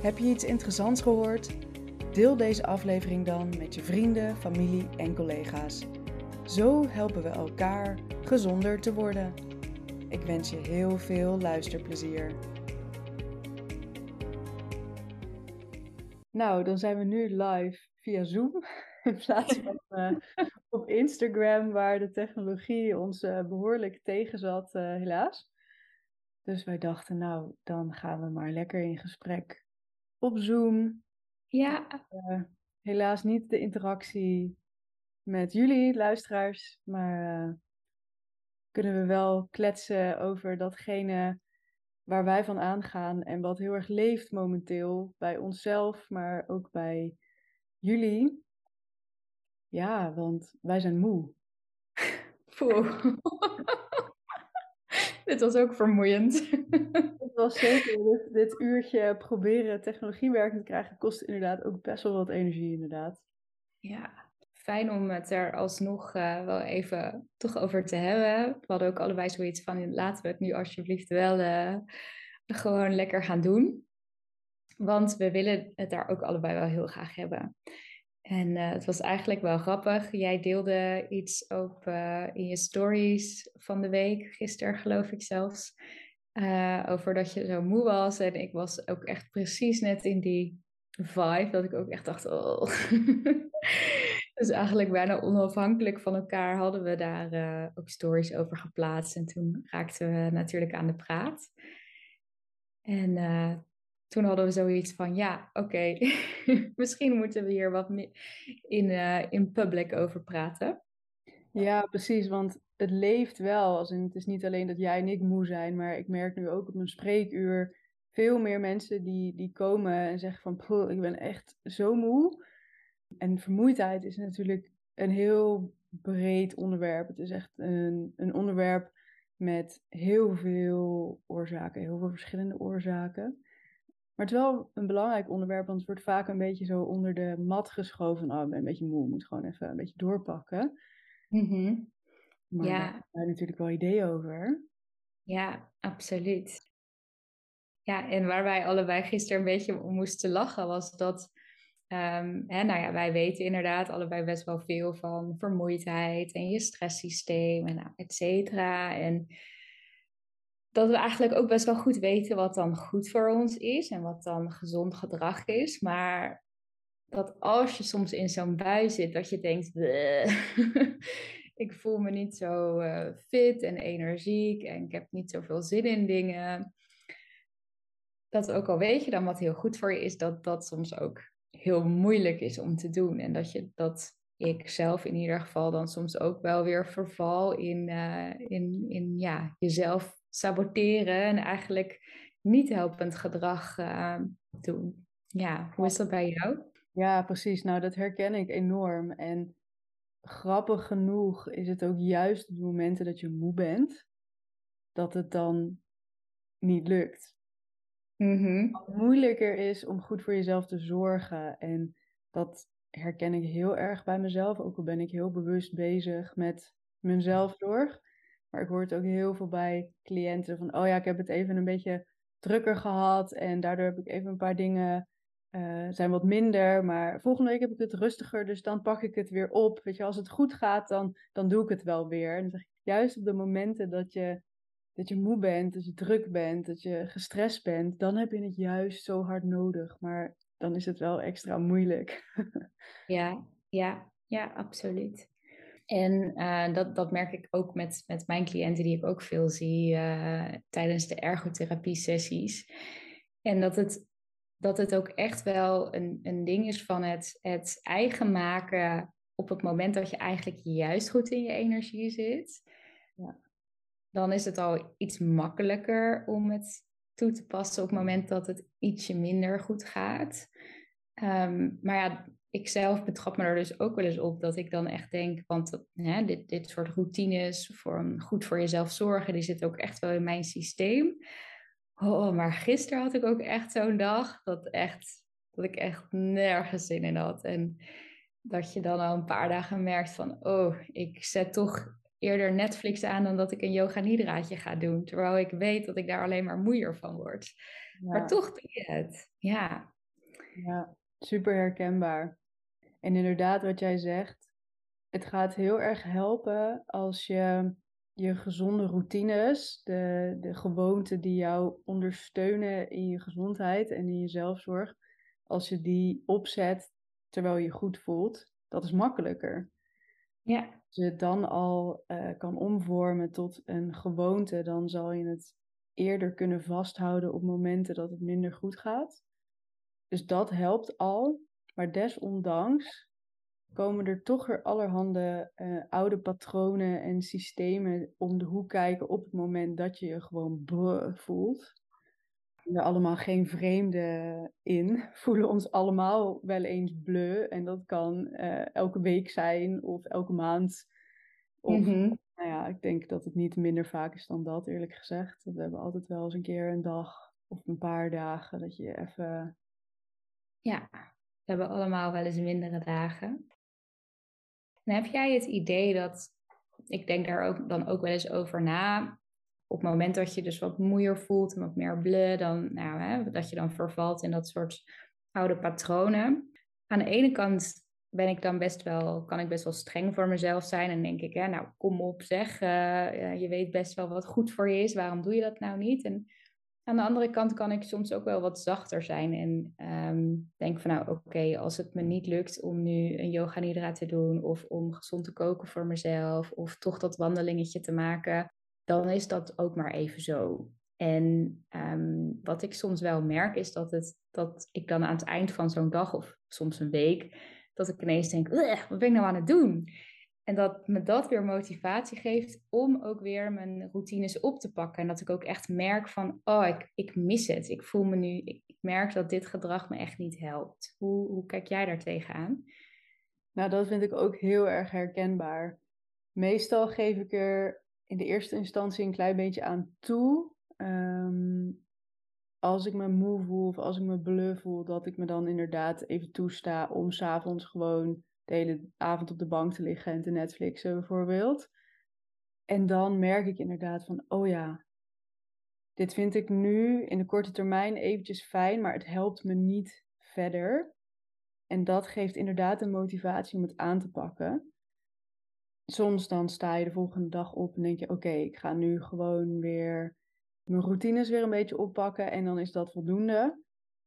Heb je iets interessants gehoord? Deel deze aflevering dan met je vrienden, familie en collega's. Zo helpen we elkaar gezonder te worden. Ik wens je heel veel luisterplezier. Nou, dan zijn we nu live via Zoom. In plaats van uh, op Instagram, waar de technologie ons uh, behoorlijk tegen zat, uh, helaas. Dus wij dachten, nou, dan gaan we maar lekker in gesprek op Zoom. Ja. Uh, helaas niet de interactie met jullie, luisteraars, maar uh, kunnen we wel kletsen over datgene waar wij van aangaan en wat heel erg leeft momenteel bij onszelf, maar ook bij jullie. Ja, want wij zijn moe. Poeh. Dit was ook vermoeiend. Het was zeker dit, dit, uurtje proberen technologie werkend te krijgen, kost inderdaad ook best wel wat energie, inderdaad. Ja, fijn om het er alsnog uh, wel even toch over te hebben. We hadden ook allebei zoiets van, laten we het nu alsjeblieft wel uh, gewoon lekker gaan doen. Want we willen het daar ook allebei wel heel graag hebben. En uh, het was eigenlijk wel grappig. Jij deelde iets op uh, in je stories van de week, gisteren geloof ik zelfs, uh, over dat je zo moe was. En ik was ook echt precies net in die vibe dat ik ook echt dacht, oh. dus eigenlijk bijna onafhankelijk van elkaar hadden we daar ook stories over geplaatst. En toen raakten we natuurlijk aan de praat. En toen hadden we zoiets van, ja, oké, misschien moeten we hier wat meer in, uh, in public over praten. Ja, precies, want het leeft wel. Als in, het is niet alleen dat jij en ik moe zijn, maar ik merk nu ook op mijn spreekuur veel meer mensen die, die komen en zeggen van, ik ben echt zo moe. En vermoeidheid is natuurlijk een heel breed onderwerp. Het is echt een, een onderwerp met heel veel oorzaken, heel veel verschillende oorzaken. Maar het is wel een belangrijk onderwerp, want het wordt vaak een beetje zo onder de mat geschoven. Oh, ik ben een beetje moe, moet gewoon even een beetje doorpakken. Mm-hmm. Maar ja. daar heb je natuurlijk wel ideeën over. Ja, absoluut. Ja, en waar wij allebei gisteren een beetje om moesten lachen, was dat... Um, hè, nou ja, wij weten inderdaad allebei best wel veel van vermoeidheid en je stresssysteem en et cetera. En dat we eigenlijk ook best wel goed weten wat dan goed voor ons is en wat dan gezond gedrag is. Maar dat als je soms in zo'n bui zit, dat je denkt, ik voel me niet zo uh, fit en energiek en ik heb niet zoveel zin in dingen. Dat ook al weet je dan wat heel goed voor je is, dat dat soms ook heel moeilijk is om te doen. En dat je dat ik zelf in ieder geval dan soms ook wel weer verval in, uh, in, in ja, jezelf saboteren en eigenlijk niet helpend gedrag uh, doen. Ja, hoe is dat bij jou? Ja, precies. Nou, dat herken ik enorm. En grappig genoeg is het ook juist op de momenten dat je moe bent, dat het dan niet lukt. Wat moeilijker is om goed voor jezelf te zorgen. En dat herken ik heel erg bij mezelf, ook al ben ik heel bewust bezig met mijn zelfzorg. Maar ik hoor het ook heel veel bij cliënten van, oh ja, ik heb het even een beetje drukker gehad en daardoor heb ik even een paar dingen uh, zijn wat minder. Maar volgende week heb ik het rustiger, dus dan pak ik het weer op. Weet je, als het goed gaat, dan, dan doe ik het wel weer. En dan zeg ik, juist op de momenten dat je, dat je moe bent, dat je druk bent, dat je gestrest bent, dan heb je het juist zo hard nodig. Maar dan is het wel extra moeilijk. ja, ja, ja, absoluut. En uh, dat, dat merk ik ook met, met mijn cliënten, die ik ook veel zie uh, tijdens de ergotherapie-sessies. En dat het, dat het ook echt wel een, een ding is van het, het eigen maken op het moment dat je eigenlijk juist goed in je energie zit. Ja. Dan is het al iets makkelijker om het toe te passen op het moment dat het ietsje minder goed gaat. Ehm, maar ja, ik zelf betrap me er dus ook wel eens op dat ik dan echt denk, want hè, dit, dit soort routines, voor, goed voor jezelf zorgen, die zit ook echt wel in mijn systeem. Oh, maar gisteren had ik ook echt zo'n dag dat, echt, dat ik echt nergens zin in had. En dat je dan al een paar dagen merkt van, oh, ik zet toch eerder Netflix aan dan dat ik een yoga nidraatje ga doen. Terwijl ik weet dat ik daar alleen maar moeier van word. Maar toch doe je het. Ja. Ja, super herkenbaar. En inderdaad, wat jij zegt, het gaat heel erg helpen als je je gezonde routines, de, de gewoonten die jou ondersteunen in je gezondheid en in je zelfzorg, als je die opzet terwijl je goed voelt, dat is makkelijker. Ja. Als je het dan al uh, kan omvormen tot een gewoonte, dan zal je het eerder kunnen vasthouden op momenten dat het minder goed gaat. Dus dat helpt al. Maar desondanks komen er toch weer allerhande uh, oude patronen en systemen om de hoek kijken op het moment dat je je gewoon voelt. Er allemaal geen vreemde in, voelen ons allemaal wel eens bleu. En dat kan uh, elke week zijn of elke maand. Of, mm-hmm. nou ja, ik denk dat het niet minder vaak is dan dat, eerlijk gezegd. We hebben altijd wel eens een keer een dag of een paar dagen dat je even... Ja, we hebben allemaal wel eens mindere dagen. En heb jij het idee dat, ik denk daar ook, dan ook wel eens over na, op het moment dat je dus wat moeier voelt en wat meer bleu, dan, nou, hè, dat je dan vervalt in dat soort oude patronen. Aan de ene kant ben ik dan best wel, kan ik best wel streng voor mezelf zijn en denk ik, hè, nou kom op zeg, uh, je weet best wel wat goed voor je is, waarom doe je dat nou niet? En aan de andere kant kan ik soms ook wel wat zachter zijn en um, denk van nou oké, als het me niet lukt om nu een yoga nidra te doen of om gezond te koken voor mezelf of toch dat wandelingetje te maken, dan is dat ook maar even zo. En um, wat ik soms wel merk is dat, het, dat ik dan aan het eind van zo'n dag of soms een week, dat ik ineens denk, wat ben ik nou aan het doen? En dat me dat weer motivatie geeft om ook weer mijn routines op te pakken. En dat ik ook echt merk van, oh, ik, ik mis het. Ik voel me nu, ik, merk dat dit gedrag me echt niet helpt. Hoe, hoe kijk jij daar tegenaan? Nou, dat vind ik ook heel erg herkenbaar. Meestal geef ik er in de eerste instantie een klein beetje aan toe. Ehm, als ik me moe voel of als ik me bleu voel, dat ik me dan inderdaad even toesta om s'avonds gewoon de hele avond op de bank te liggen en te Netflixen bijvoorbeeld. En dan merk ik inderdaad van, oh ja, dit vind ik nu in de korte termijn eventjes fijn, maar het helpt me niet verder. En dat geeft inderdaad een motivatie om het aan te pakken. Soms dan sta je de volgende dag op en denk je, oké, ik ga nu gewoon weer mijn routines weer een beetje oppakken en dan is dat voldoende.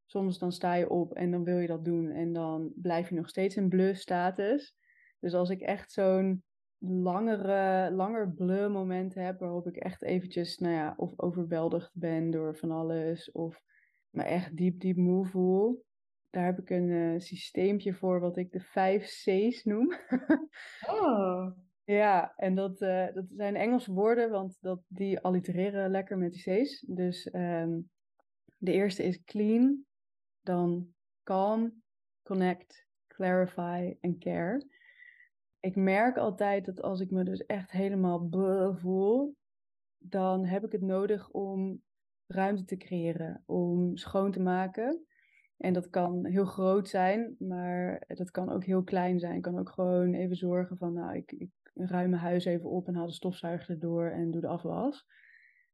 Soms dan sta je op en dan wil je dat doen en dan blijf je nog steeds in bleu status. Dus als ik echt zo'n langere, langer bleu moment heb waarop ik echt eventjes, nou ja, of overweldigd ben door van alles of me echt diep, diep moe voel. Daar heb ik een uh, systeempje voor wat ik de vijf C's noem. oh. Ja, en dat, uh, dat zijn Engelse woorden, want dat, die allitereren lekker met die C's. Dus um, de eerste is clean, dan calm, connect, clarify en care. Ik merk altijd dat als ik me dus echt helemaal voel, dan heb ik het nodig om ruimte te creëren, om schoon te maken. En dat kan heel groot zijn, maar dat kan ook heel klein zijn. Ik kan ook gewoon even zorgen van, nou, ik, ik ruim mijn huis even op en haal de stofzuiger erdoor en doe de afwas.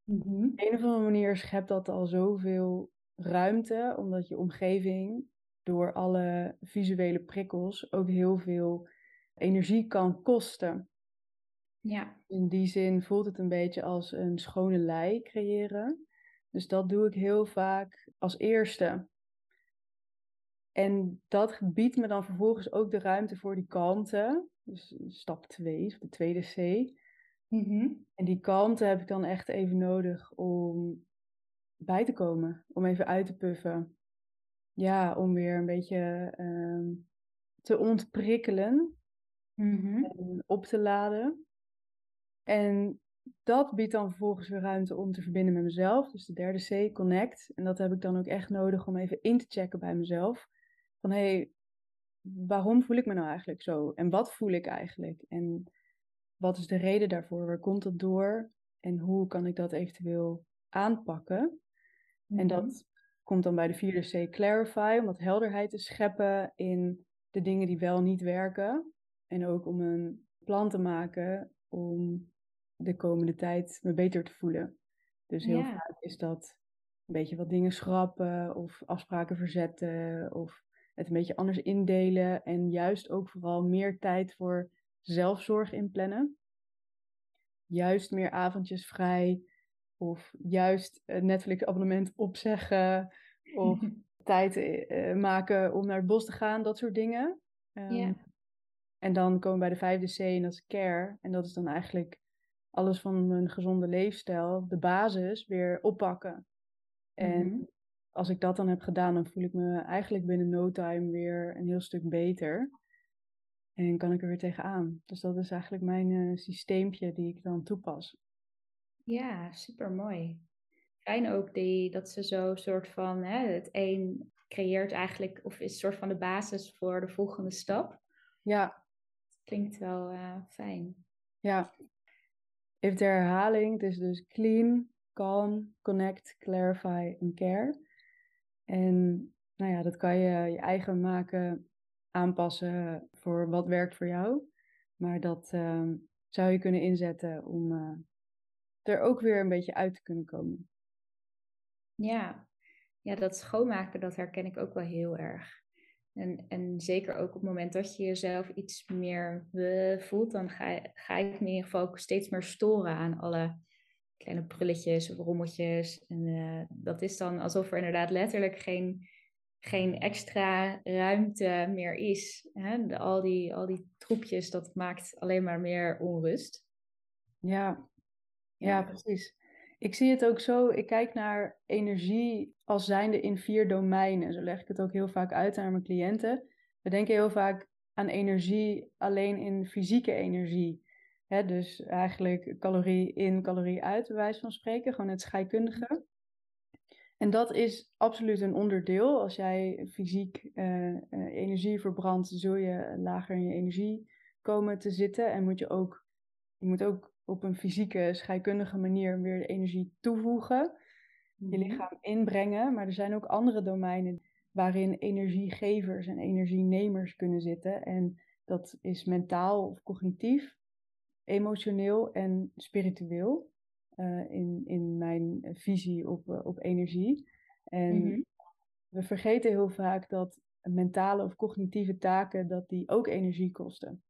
Mm Op een of andere manier schept dat al zoveel ruimte, omdat je omgeving door alle visuele prikkels ook heel veel energie kan kosten. Ja. In die zin voelt het een beetje als een schone lei creëren. Dus dat doe ik heel vaak als eerste. En dat biedt me dan vervolgens ook de ruimte voor die kalmte. Dus stap 2, de tweede C. Mm En die kalmte heb ik dan echt even nodig om bij te komen, om even uit te puffen. Ja, om weer een beetje uh, te ontprikkelen mm-hmm. en op te laden. En dat biedt dan vervolgens weer ruimte om te verbinden met mezelf. Dus de derde C, connect. En dat heb ik dan ook echt nodig om even in te checken bij mezelf. van hé, hey, waarom voel ik me nou eigenlijk zo? En wat voel ik eigenlijk? En wat is de reden daarvoor? Waar komt het door? En hoe kan ik dat eventueel aanpakken? En dat mhm. komt dan bij de vierde C, clarify, om wat helderheid te scheppen in de dingen die wel niet werken. En ook om een plan te maken om de komende tijd me beter te voelen. Dus heel vaak is dat een beetje wat dingen schrappen of afspraken verzetten of het een beetje anders indelen en juist ook vooral meer tijd voor zelfzorg inplannen. Juist meer avondjes vrij of juist een Netflix-abonnement opzeggen of tijd uh, maken om naar het bos te gaan, dat soort dingen. Um, En dan komen we bij de vijfde C en dat is care. En dat is dan eigenlijk alles van mijn gezonde leefstijl, de basis, weer oppakken. En mhm. als ik dat dan heb gedaan, dan voel ik me eigenlijk binnen no time weer een heel stuk beter. En kan ik er weer tegenaan. Dus dat is eigenlijk mijn uh, systeempje die ik dan toepas. Ja, super mooi. Fijn ook die, dat ze zo soort van, hè, het een creëert eigenlijk, of is een soort van de basis voor de volgende stap. Ja. Klinkt wel uh, fijn. Ja. Even de herhaling, het is dus clean, calm, connect, clarify en care. En nou ja, dat kan je je eigen maken, aanpassen voor wat werkt voor jou. Maar dat uh, zou je kunnen inzetten om uh, er ook weer een beetje uit te kunnen komen. Ja, ja dat schoonmaken, dat herken ik ook wel heel erg. En, en zeker ook op het moment dat je jezelf iets meer voelt, dan ga, ga ik me in ieder geval ook steeds meer storen aan alle kleine prulletjes of rommeltjes. En uh, dat is dan alsof er inderdaad letterlijk geen, geen extra ruimte meer is. Hè? De, al, die, al die troepjes, dat maakt alleen maar meer onrust. Ja, ja, precies. Ik zie het ook zo, ik kijk naar energie als zijnde in vier domeinen. Zo leg ik het ook heel vaak uit aan mijn cliënten. We denken heel vaak aan energie alleen in fysieke energie. dus eigenlijk calorie in, calorie uit, bij wijze van spreken, gewoon het scheikundige. En dat is absoluut een onderdeel. Als jij fysiek uh, energie verbrandt, zul je lager in je energie komen te zitten. En moet je ook, je moet ook op een fysieke, scheikundige manier weer de energie toevoegen. Je mhm. lichaam inbrengen. Maar er zijn ook andere domeinen waarin energiegevers en energienemers kunnen zitten. En dat is mentaal of cognitief, emotioneel en spiritueel. Uh, in, in mijn visie op, uh, op energie. En mhm. we vergeten heel vaak dat mentale of cognitieve taken dat die ook energie kosten.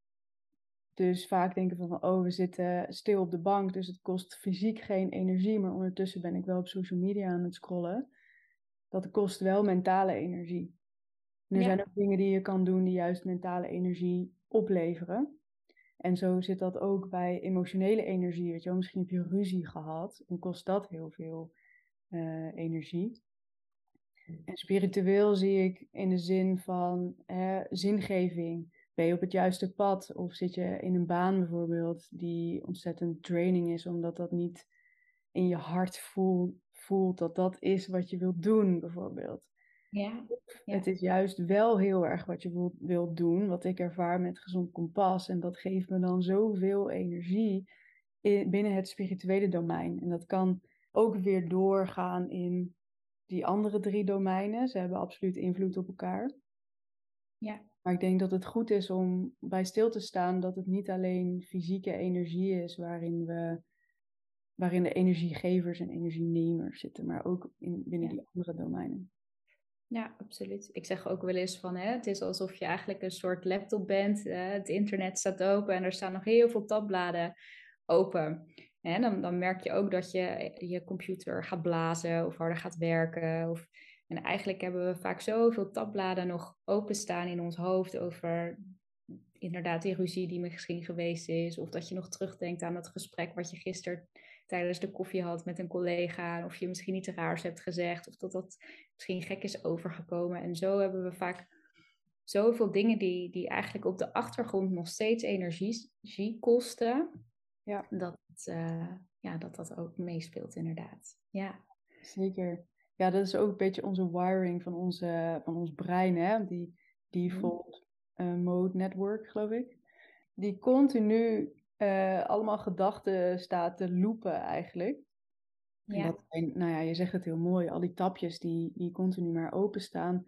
Dus vaak denken van, oh, we zitten stil op de bank, dus het kost fysiek geen energie, maar ondertussen ben ik wel op social media aan het scrollen. Dat kost wel mentale energie. En er zijn ook dingen die je kan doen die juist mentale energie opleveren. En zo zit dat ook bij emotionele energie. Weet je wel, misschien heb je ruzie gehad en kost dat heel veel uh, energie. En spiritueel zie ik in de zin van hè, zingeving ben je op het juiste pad? Of zit je in een baan bijvoorbeeld die ontzettend training is, omdat dat niet in je hart voelt, voelt dat dat is wat je wilt doen, bijvoorbeeld. Ja, ja. Het is juist wel heel erg wat je wilt, wilt doen, wat ik ervaar met gezond kompas. En dat geeft me dan zoveel energie in, binnen het spirituele domein. En dat kan ook weer doorgaan in die andere drie domeinen. Ze hebben absoluut invloed op elkaar. Ja. Maar ik denk dat het goed is om bij stil te staan dat het niet alleen fysieke energie is waarin, we, waarin de energiegevers en energienemers zitten, maar ook in, binnen die andere domeinen. Ja, absoluut. Ik zeg ook wel eens van, hè, het is alsof je eigenlijk een soort laptop bent. het internet staat open en er staan nog heel veel tabbladen open. En dan, dan merk je ook dat je je computer gaat blazen of harder gaat werken. Of en eigenlijk hebben we vaak zoveel tabbladen nog openstaan in ons hoofd over inderdaad die ruzie die misschien geweest is. Of dat je nog terugdenkt aan het gesprek wat je gisteren tijdens de koffie had met een collega. Of je misschien iets raars hebt gezegd. Of dat dat misschien gek is overgekomen. En zo hebben we vaak zoveel dingen die, die eigenlijk op de achtergrond nog steeds energie kosten. Ja. Dat, uh, ja, dat dat ook meespeelt inderdaad. Ja. Zeker ja, dat is ook een beetje onze wiring van, onze, van ons brein. Hè? Die, default uh, mode network, geloof ik. Die continu uh, allemaal gedachten staat te loopen eigenlijk. Ja. En dat nou ja, je zegt het heel mooi, al die tapjes die, die continu maar openstaan.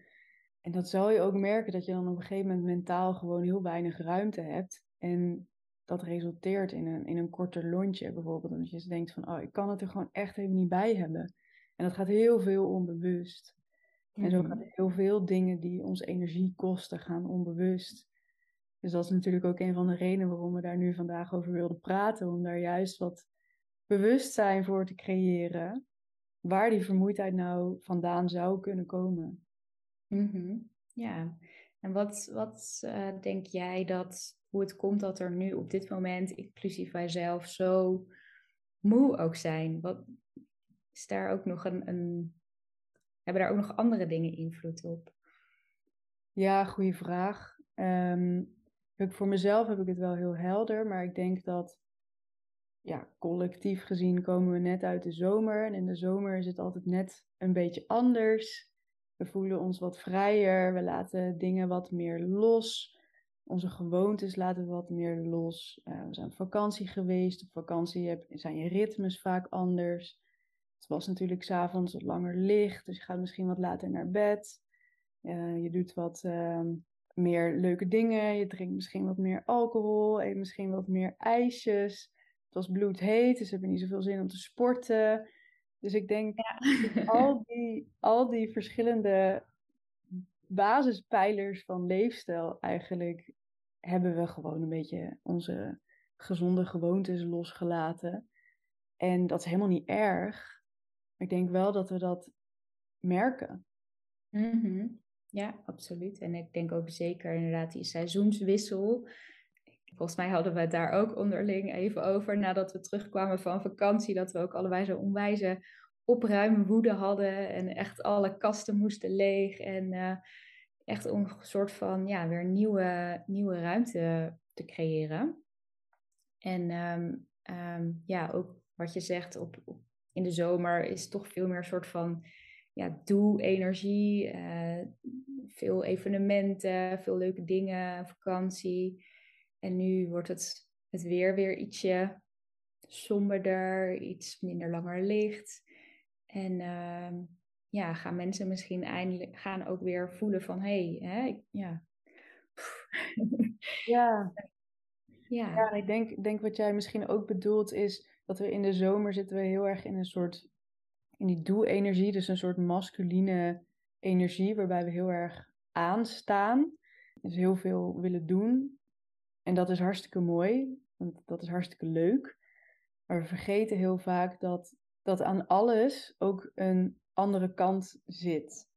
En dat zal je ook merken dat je dan op een gegeven moment mentaal gewoon heel weinig ruimte hebt. En dat resulteert in een, in een korter lontje bijvoorbeeld. Omdat je denkt van, oh, ik kan het er gewoon echt even niet bij hebben. En dat gaat heel veel onbewust. En zo gaan mhm. heel veel dingen die ons energie kosten, gaan onbewust. Dus dat is natuurlijk ook een van de redenen waarom we daar nu vandaag over wilden praten. Om daar juist wat bewustzijn voor te creëren. Waar die vermoeidheid nou vandaan zou kunnen komen. Mhm. Ja, en wat, wat uh, denk jij dat, hoe het komt dat er nu op dit moment, inclusief wij zelf, zo moe ook zijn? Wat, is daar ook nog een, een, hebben daar ook nog andere dingen invloed op? Ja, goede vraag. Um, voor mezelf heb ik het wel heel helder, maar ik denk dat ja, collectief gezien komen we net uit de zomer. En in de zomer is het altijd net een beetje anders. We voelen ons wat vrijer, we laten dingen wat meer los. Onze gewoontes laten we wat meer los. Uh, we zijn op vakantie geweest. Op vakantie heb, zijn je ritmes vaak anders. Het was natuurlijk s'avonds wat langer licht, dus je gaat misschien wat later naar bed. Uh, je doet wat uh, meer leuke dingen. Je drinkt misschien wat meer alcohol, eet misschien wat meer ijsjes. Het was bloedheet, dus heb je niet zoveel zin om te sporten. Dus ik denk ja. al, die, al die verschillende basispijlers van leefstijl eigenlijk hebben we gewoon een beetje onze gezonde gewoontes losgelaten. En dat is helemaal niet erg. Ik denk wel dat we dat merken. Mm Ja, absoluut. En ik denk ook zeker inderdaad die seizoenswissel. Volgens mij hadden we het daar ook onderling even over nadat we terugkwamen van vakantie. Dat we ook allebei zo'n onwijze opruimwoede hadden. En echt alle kasten moesten leeg. En uh, echt om een soort van ja, weer nieuwe, nieuwe ruimte te creëren. En um, um, ja, ook wat je zegt, op, in de zomer is toch veel meer een soort van ja, doe-energie. Uh, veel evenementen, veel leuke dingen, vakantie. En nu wordt het, het weer weer ietsje somberder, iets minder langer licht. En uh, ja, gaan mensen misschien eindelijk gaan ook weer voelen van hé, hey, hè, ja. ja. Ja. ja, ik denk, denk wat jij misschien ook bedoelt is dat we in de zomer zitten we heel erg in een soort, in die doe-energie, dus een soort masculine energie waarbij we heel erg aanstaan. Dus heel veel willen doen. En dat is hartstikke mooi, want dat is hartstikke leuk. Maar we vergeten heel vaak dat, dat aan alles ook een andere kant zit.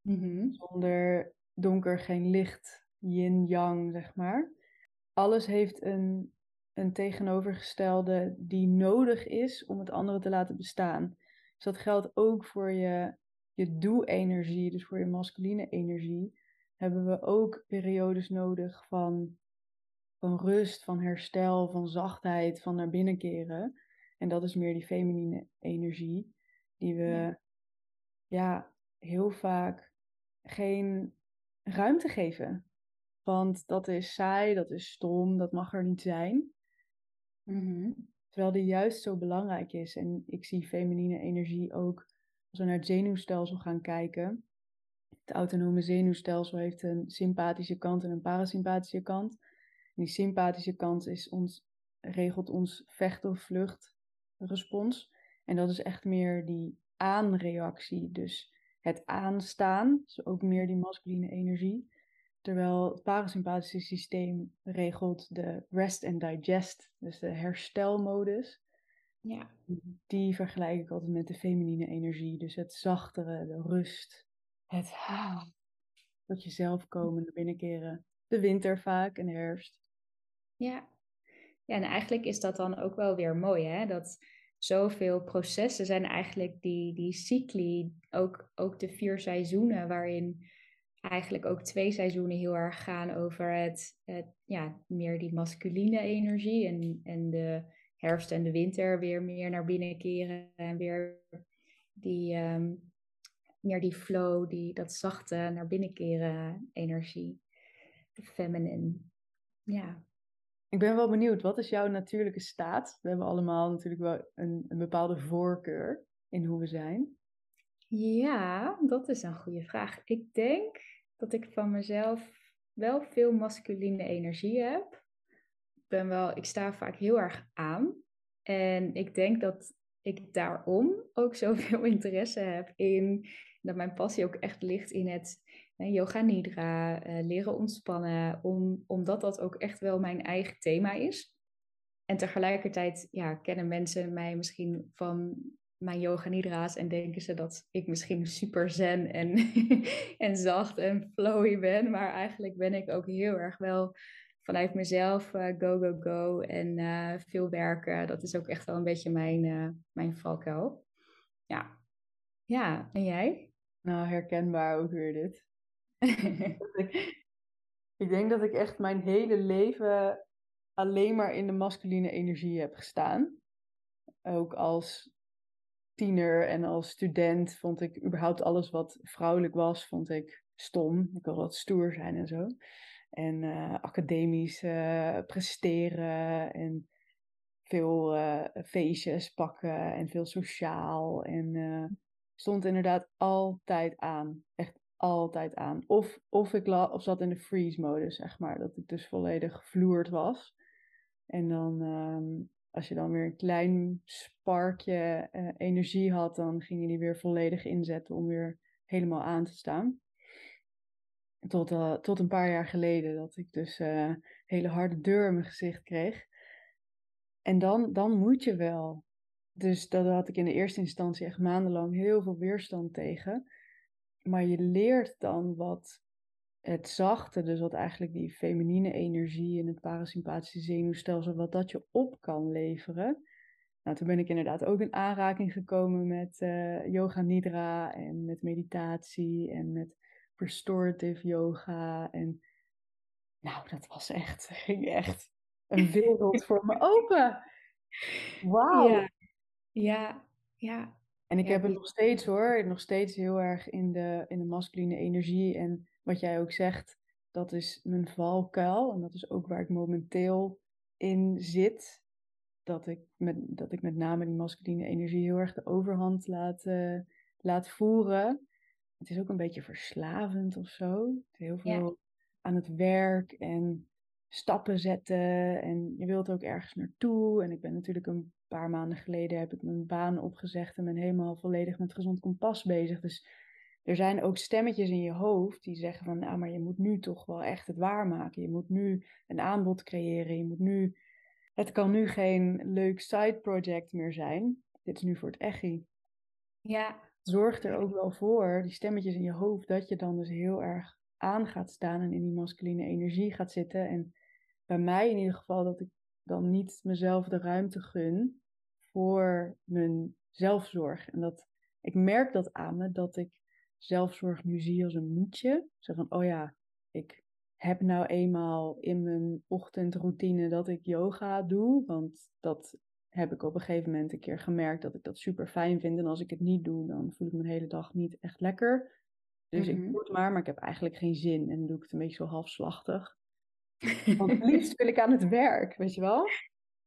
Mhm. Zonder donker geen licht, yin-yang, zeg maar. Alles heeft een, een tegenovergestelde die nodig is om het andere te laten bestaan. Dus dat geldt ook voor je, je doe-energie, dus voor je masculine energie. Hebben we ook periodes nodig van van rust, van herstel, van zachtheid, van naar binnen keren. En dat is meer die feminine energie, die we ja, ja heel vaak geen ruimte geven. Want dat is saai, dat is stom, dat mag er niet zijn. Mm-hmm. Terwijl die juist zo belangrijk is. En ik zie feminine energie ook als we naar het zenuwstelsel gaan kijken. Het autonome zenuwstelsel heeft een sympathische kant en een parasympathische kant die sympathische kant is ons, regelt ons vecht- of vluchtrespons. En dat is echt meer die aanreactie. Dus het aanstaan, dus ook meer die masculine energie. Terwijl het parasympathische systeem regelt de rest and digest, dus de herstelmodus. Ja. Die vergelijk ik altijd met de feminine energie. Dus het zachtere, de rust, het tot jezelf komen, de binnenkeren. De winter vaak en de herfst. Ja. ja, en eigenlijk is dat dan ook wel weer mooi, hè? Dat zoveel processen zijn eigenlijk die, die cycli, ook, ook de vier seizoenen, waarin eigenlijk ook twee seizoenen heel erg gaan over het, het ja, meer die masculine energie en, en de herfst en de winter weer meer naar binnen keren en weer die, um, meer die flow, die, dat zachte naar binnen keren energie. De feminine. Ja. Ik ben wel benieuwd, wat is jouw natuurlijke staat? We hebben allemaal natuurlijk wel een, een bepaalde voorkeur in hoe we zijn. Ja, dat is een goede vraag. Ik denk dat ik van mezelf wel veel masculine energie heb. Ik, ben wel, ik sta vaak heel erg aan. En ik denk dat ik daarom ook zoveel interesse heb in dat mijn passie ook echt ligt in het yoga nidra, uh, leren ontspannen, om, omdat dat ook echt wel mijn eigen thema is. En tegelijkertijd ja, kennen mensen mij misschien van mijn yoga nidra's en denken ze dat ik misschien super zen en, en zacht en flowy ben. Maar eigenlijk ben ik ook heel erg wel vanuit mezelf uh, go, go, go en uh, veel werken. Dat is ook echt wel een beetje mijn, uh, mijn valkuil. Ja. ja, en jij? Nou, herkenbaar ook weer dit. ik, ik denk dat ik echt mijn hele leven alleen maar in de masculine energie heb gestaan. Ook als tiener en als student vond ik überhaupt alles wat vrouwelijk was, vond ik stom. Ik wilde wat stoer zijn en zo. En uh, academisch uh, presteren en veel uh, feestjes pakken en veel sociaal. En stond inderdaad altijd aan. Echt altijd aan. Of, of ik la, of zat in de freeze-modus, zeg maar. Dat ik dus volledig gevloerd was. En dan um, als je dan weer een klein sparkje uh, energie had, dan ging je die weer volledig inzetten om weer helemaal aan te staan. Tot, uh, tot een paar jaar geleden dat ik dus uh, hele harde deur in mijn gezicht kreeg. En dan, dan moet je wel. Dus dat had ik in de eerste instantie echt maandenlang heel veel weerstand tegen. Maar je leert dan wat het zachte, dus wat eigenlijk die feminine energie in het parasympathische zenuwstelsel, wat dat je op kan leveren. Nou, toen ben ik inderdaad ook in aanraking gekomen met uh, yoga nidra en met meditatie en met restorative yoga. En nou, dat was echt, ging echt een wereld voor me open. Wauw. Ja, ja. ja. En ik heb het nog steeds hoor, nog steeds heel erg in de, in de masculine energie en wat jij ook zegt, dat is mijn valkuil. En dat is ook waar ik momenteel in zit. Dat ik met, dat ik met name die masculine energie heel erg de overhand laat, uh, laat voeren. Het is ook een beetje verslavend of zo. Heel veel aan het werk en stappen zetten. En je wilt ook ergens naartoe. En ik ben natuurlijk een paar maanden geleden heb ik mijn baan opgezegd en ben helemaal volledig met gezond kompas bezig. Dus er zijn ook stemmetjes in je hoofd die zeggen van, nou, maar je moet nu toch wel echt het waarmaken. Je moet nu een aanbod creëren. Je moet nu, het kan nu geen leuk side project meer zijn. Dit is nu voor het echi. Ja. Zorg er ook wel voor, die stemmetjes in je hoofd, dat je dan dus heel erg aan gaat staan en in die masculine energie gaat zitten. En bij mij in ieder geval dat ik dan niet mezelf de ruimte gun voor mijn zelfzorg. En dat ik merk dat aan me dat ik zelfzorg nu zie als een moedje. Zo van, oh ja, ik heb nou eenmaal in mijn ochtendroutine dat ik yoga doe. Want dat heb ik op een gegeven moment een keer gemerkt dat ik dat super fijn vind. En als ik het niet doe, dan voel ik mijn hele dag niet echt lekker. Dus ik Mhm. doe het maar, maar ik heb eigenlijk geen zin. En dan doe ik het een beetje zo halfslachtig. Want het liefst wil ik aan het werk, weet je wel?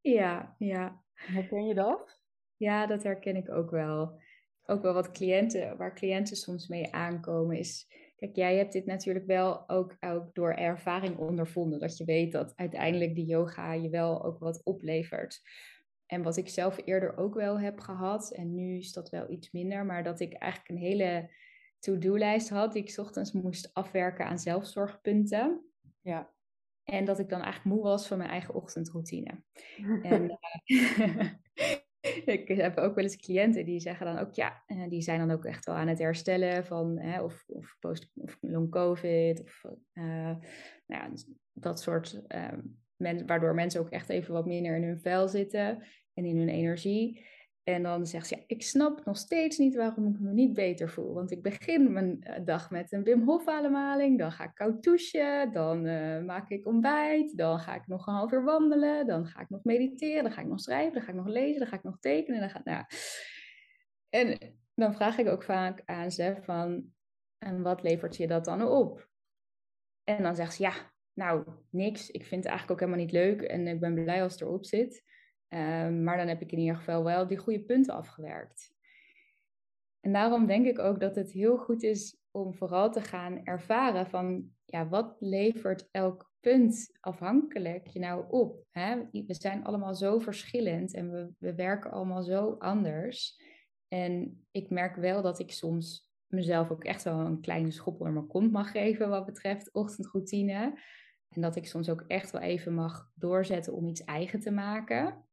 Ja, ja. Herken je dat? Ja, dat herken ik ook wel. Ook wel wat cliënten, waar cliënten soms mee aankomen, is. Kijk, jij hebt dit natuurlijk wel ook, ook door ervaring ondervonden. Dat je weet dat uiteindelijk die yoga je wel ook wat oplevert. En wat ik zelf eerder ook wel heb gehad, en nu is dat wel iets minder, maar dat ik eigenlijk een hele to-do-lijst had die ik 's ochtends moest afwerken aan zelfzorgpunten. Ja. En dat ik dan eigenlijk moe was van mijn eigen ochtendroutine. En eh, ik heb ook wel eens cliënten die zeggen dan ook, ja, eh, die zijn dan ook echt wel aan het herstellen van, hè, of, of post of long covid, of eh, nou ja, dat soort, eh, men, waardoor mensen ook echt even wat minder in hun vel zitten en in hun energie. En dan zegt ze, ja, ik snap nog steeds niet waarom ik me niet beter voel. Want ik begin mijn eh, dag met een Wim Hof ademhaling, dan ga ik koud dan eh, maak ik ontbijt, dan ga ik nog een half uur wandelen, dan ga ik nog mediteren, dan ga ik nog schrijven, dan ga ik nog lezen, dan ga ik nog tekenen. Dan ga, nou, en dan vraag ik ook vaak aan ze van, en wat levert je dat dan op? En dan zegt ze, ja, nou, niks. Ik vind het eigenlijk ook helemaal niet leuk en ik ben blij als het erop zit. Ehm, maar dan heb ik in ieder geval wel die goede punten afgewerkt. En daarom denk ik ook dat het heel goed is om vooral te gaan ervaren van, ja, wat levert elk punt afhankelijk je nou op? Hè? We zijn allemaal zo verschillend en we, we werken allemaal zo anders. En ik merk wel dat ik soms mezelf ook echt wel een kleine schop onder mijn kont mag geven wat betreft ochtendroutine. En dat ik soms ook echt wel even mag doorzetten om iets eigen te maken.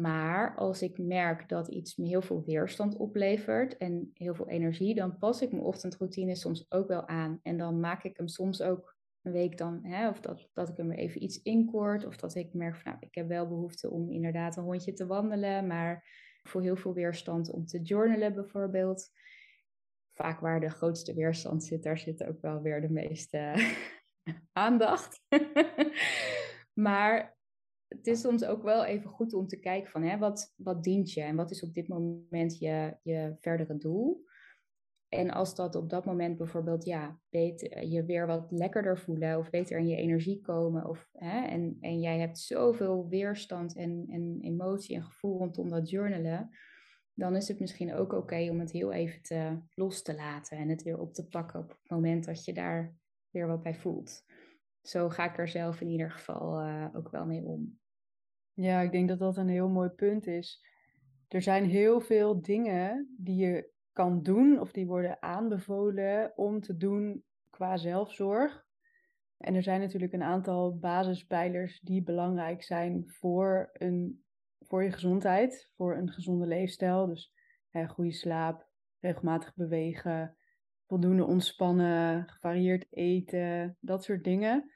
Maar als ik merk dat iets me heel veel weerstand oplevert en heel veel energie, dan pas ik mijn ochtendroutine soms ook wel aan. En dan maak ik hem soms ook een week dan, hè, of dat, dat ik hem even iets inkort, of dat ik merk van, nou, ik heb wel behoefte om inderdaad een rondje te wandelen, maar voor heel veel weerstand om te journalen bijvoorbeeld. Vaak waar de grootste weerstand zit, daar zit ook wel weer de meeste aandacht. maar het is soms ook wel even goed om te kijken van hè, wat, wat dient je en wat is op dit moment je, je verdere doel. En als dat op dat moment bijvoorbeeld, ja, beter, je weer wat lekkerder voelen of beter in je energie komen. Of, hè, en, en jij hebt zoveel weerstand en, en emotie en gevoel rondom dat journalen. Dan is het misschien ook oké om het heel even te, los te laten en het weer op te pakken op het moment dat je daar weer wat bij voelt. Zo ga ik er zelf in ieder geval uh, ook wel mee om. Ja, ik denk dat dat een heel mooi punt is. Er zijn heel veel dingen die je kan doen of die worden aanbevolen om te doen qua zelfzorg. En er zijn natuurlijk een aantal basispijlers die belangrijk zijn voor, een, voor je gezondheid, voor een gezonde leefstijl. Dus hè, goede slaap, regelmatig bewegen, voldoende ontspannen, gevarieerd eten, dat soort dingen.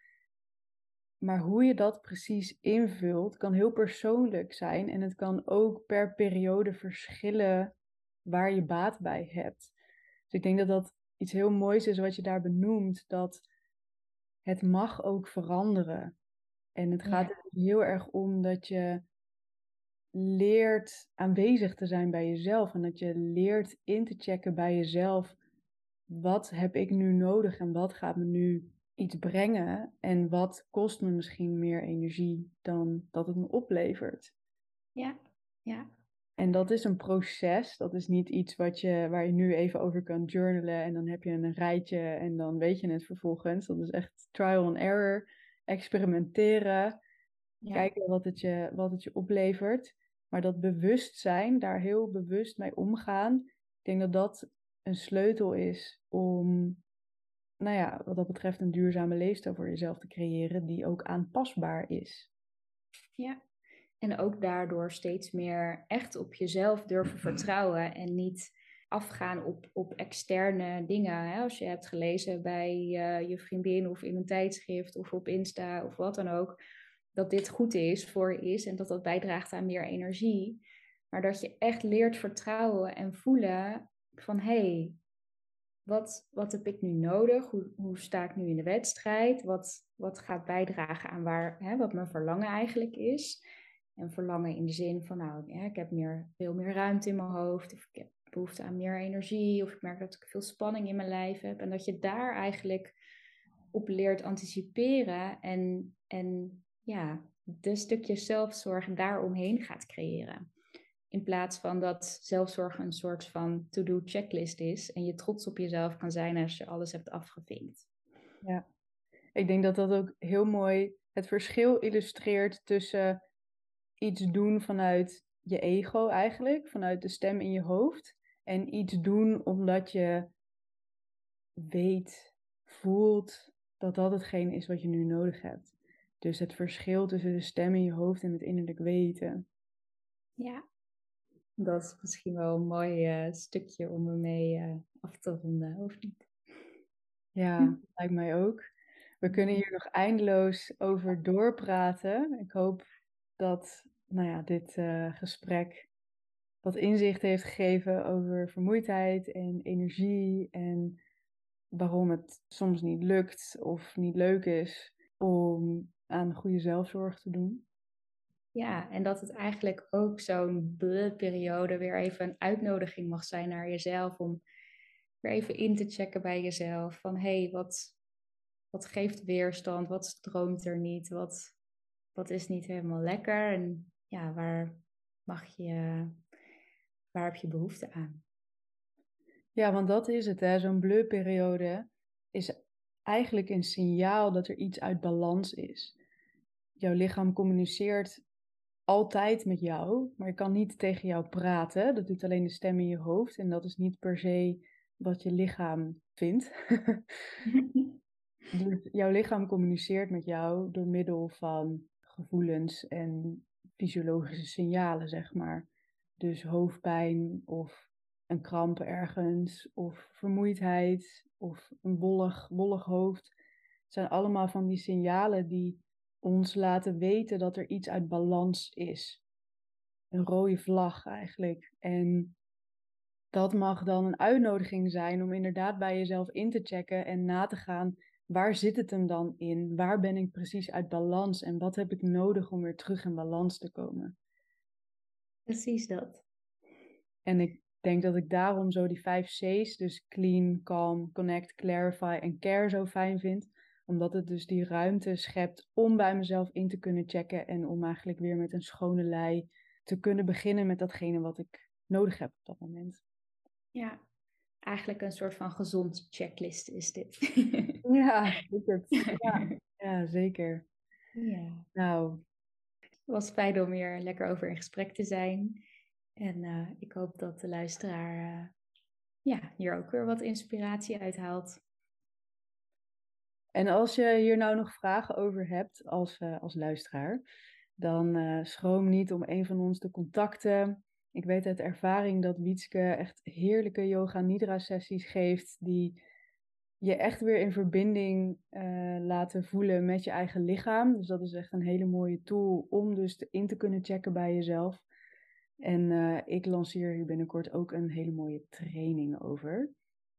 Maar hoe je dat precies invult, kan heel persoonlijk zijn en het kan ook per periode verschillen waar je baat bij hebt. Dus ik denk dat dat iets heel moois is wat je daar benoemt, dat het mag ook veranderen. En het gaat er heel erg om dat je leert aanwezig te zijn bij jezelf en dat je leert in te checken bij jezelf. Wat heb ik nu nodig en wat gaat me nu iets brengen en wat kost me misschien meer energie dan dat het me oplevert. Ja, ja. En dat is een proces. Dat is niet iets wat je, waar je nu even over kan journalen en dan heb je een rijtje en dan weet je het vervolgens. Dat is echt trial and error, experimenteren, kijken wat het, je, wat het je oplevert. Maar dat bewustzijn, daar heel bewust mee omgaan, ik denk dat dat een sleutel is om, nou ja, wat dat betreft een duurzame leefstijl voor jezelf te creëren die ook aanpasbaar is. Ja, en ook daardoor steeds meer echt op jezelf durven vertrouwen en niet afgaan op, op externe dingen. Hè? Als je hebt gelezen bij uh, je vriendin of in een tijdschrift of op Insta of wat dan ook, dat dit goed is voor je is en dat dat bijdraagt aan meer energie. Maar dat je echt leert vertrouwen en voelen van hé, hey, wat, wat heb ik nu nodig? Hoe, hoe sta ik nu in de wedstrijd? Wat, wat gaat bijdragen aan waar, hè, wat mijn verlangen eigenlijk is? En verlangen in de zin van, nou, ik heb meer, veel meer ruimte in mijn hoofd, of ik heb behoefte aan meer energie, of ik merk dat ik veel spanning in mijn lijf heb. En dat je daar eigenlijk op leert anticiperen en, en ja, de stukjes zelfzorg daaromheen gaat creëren. In plaats van dat zelfzorg een soort van to-do checklist is en je trots op jezelf kan zijn als je alles hebt afgevinkt. Ja, ik denk dat dat ook heel mooi het verschil illustreert tussen iets doen vanuit je ego eigenlijk, vanuit de stem in je hoofd. En iets doen omdat je weet, voelt dat dat hetgeen is wat je nu nodig hebt. Dus het verschil tussen de stem in je hoofd en het innerlijk weten. Ja, dat is misschien wel een mooi uh, stukje om ermee uh, af te ronden, of niet? Ja, hm. lijkt mij ook. We kunnen hier nog eindeloos over doorpraten. Ik hoop dat nou ja, dit uh, gesprek wat inzicht heeft gegeven over vermoeidheid en energie en waarom het soms niet lukt of niet leuk is om aan goede zelfzorg te doen. Ja, en dat het eigenlijk ook zo'n periode weer even een uitnodiging mag zijn naar jezelf. Om weer even in te checken bij jezelf. Van hé, hey, wat, wat geeft weerstand? Wat stroomt er niet? Wat, wat is niet helemaal lekker? En ja, waar mag je, waar heb je behoefte aan? Ja, want dat is het, hè. Zo'n blurperiode is eigenlijk een signaal dat er iets uit balans is. Jouw lichaam communiceert altijd met jou, maar je kan niet tegen jou praten. Dat doet alleen de stem in je hoofd en dat is niet per se wat je lichaam vindt. dus jouw lichaam communiceert met jou door middel van gevoelens en fysiologische signalen, zeg maar. Dus hoofdpijn of een kramp ergens of vermoeidheid of een wollig, wollig hoofd. Het zijn allemaal van die signalen die ons laten weten dat er iets uit balans is. Een rode vlag eigenlijk. En dat mag dan een uitnodiging zijn om inderdaad bij jezelf in te checken en na te gaan. Waar zit het hem dan in? Waar ben ik precies uit balans? En wat heb ik nodig om weer terug in balans te komen? Precies dat. En ik denk dat ik daarom zo die vijf C's, dus clean, calm, connect, clarify en care zo fijn vind. Omdat het dus die ruimte schept om bij mezelf in te kunnen checken en om eigenlijk weer met een schone lei te kunnen beginnen met datgene wat ik nodig heb op dat moment. Ja, eigenlijk een soort van gezond checklist is dit. ja. Ja, ja, zeker. Ja. Nou. Het was fijn om hier lekker over in gesprek te zijn. En uh, ik hoop dat de luisteraar uh, ja, hier ook weer wat inspiratie uit haalt. En als je hier nou nog vragen over hebt als, uh, als luisteraar, dan schroom niet om een van ons te contacten. Ik weet uit ervaring dat Wietske echt heerlijke yoga nidra sessies geeft die je echt weer in verbinding laten voelen met je eigen lichaam. Dus dat is echt een hele mooie tool om dus in te kunnen checken bij jezelf. En ik lanceer hier binnenkort ook een hele mooie training over.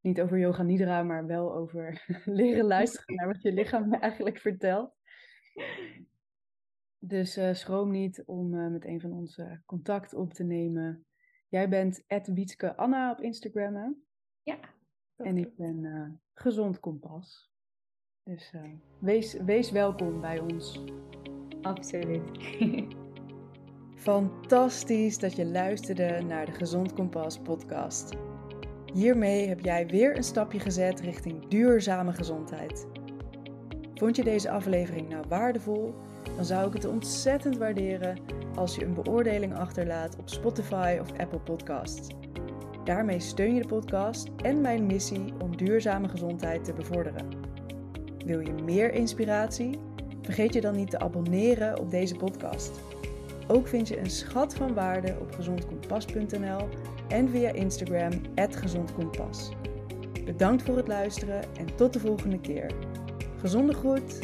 Niet over yoga nidra, maar wel over leren luisteren naar wat je lichaam eigenlijk vertelt. Dus uh, schroom niet om uh, met een van ons contact op te nemen. Jij bent Wietske Anna op Instagram, hè? Ja. En ik ben Gezond Kompas. Dus wees, wees welkom bij ons. Absoluut. Fantastisch dat je luisterde naar de Gezond Kompas podcast. Hiermee heb jij weer een stapje gezet richting duurzame gezondheid. Vond je deze aflevering nou waardevol? Dan zou ik het ontzettend waarderen als je een beoordeling achterlaat op Spotify of Apple Podcasts. Daarmee steun je de podcast en mijn missie om duurzame gezondheid te bevorderen. Wil je meer inspiratie? Vergeet je dan niet te abonneren op deze podcast. Ook vind je een schat van waarde op gezondkompas.nl en via Instagram gezondkompas. Bedankt voor het luisteren en tot de volgende keer. Gezonde groet!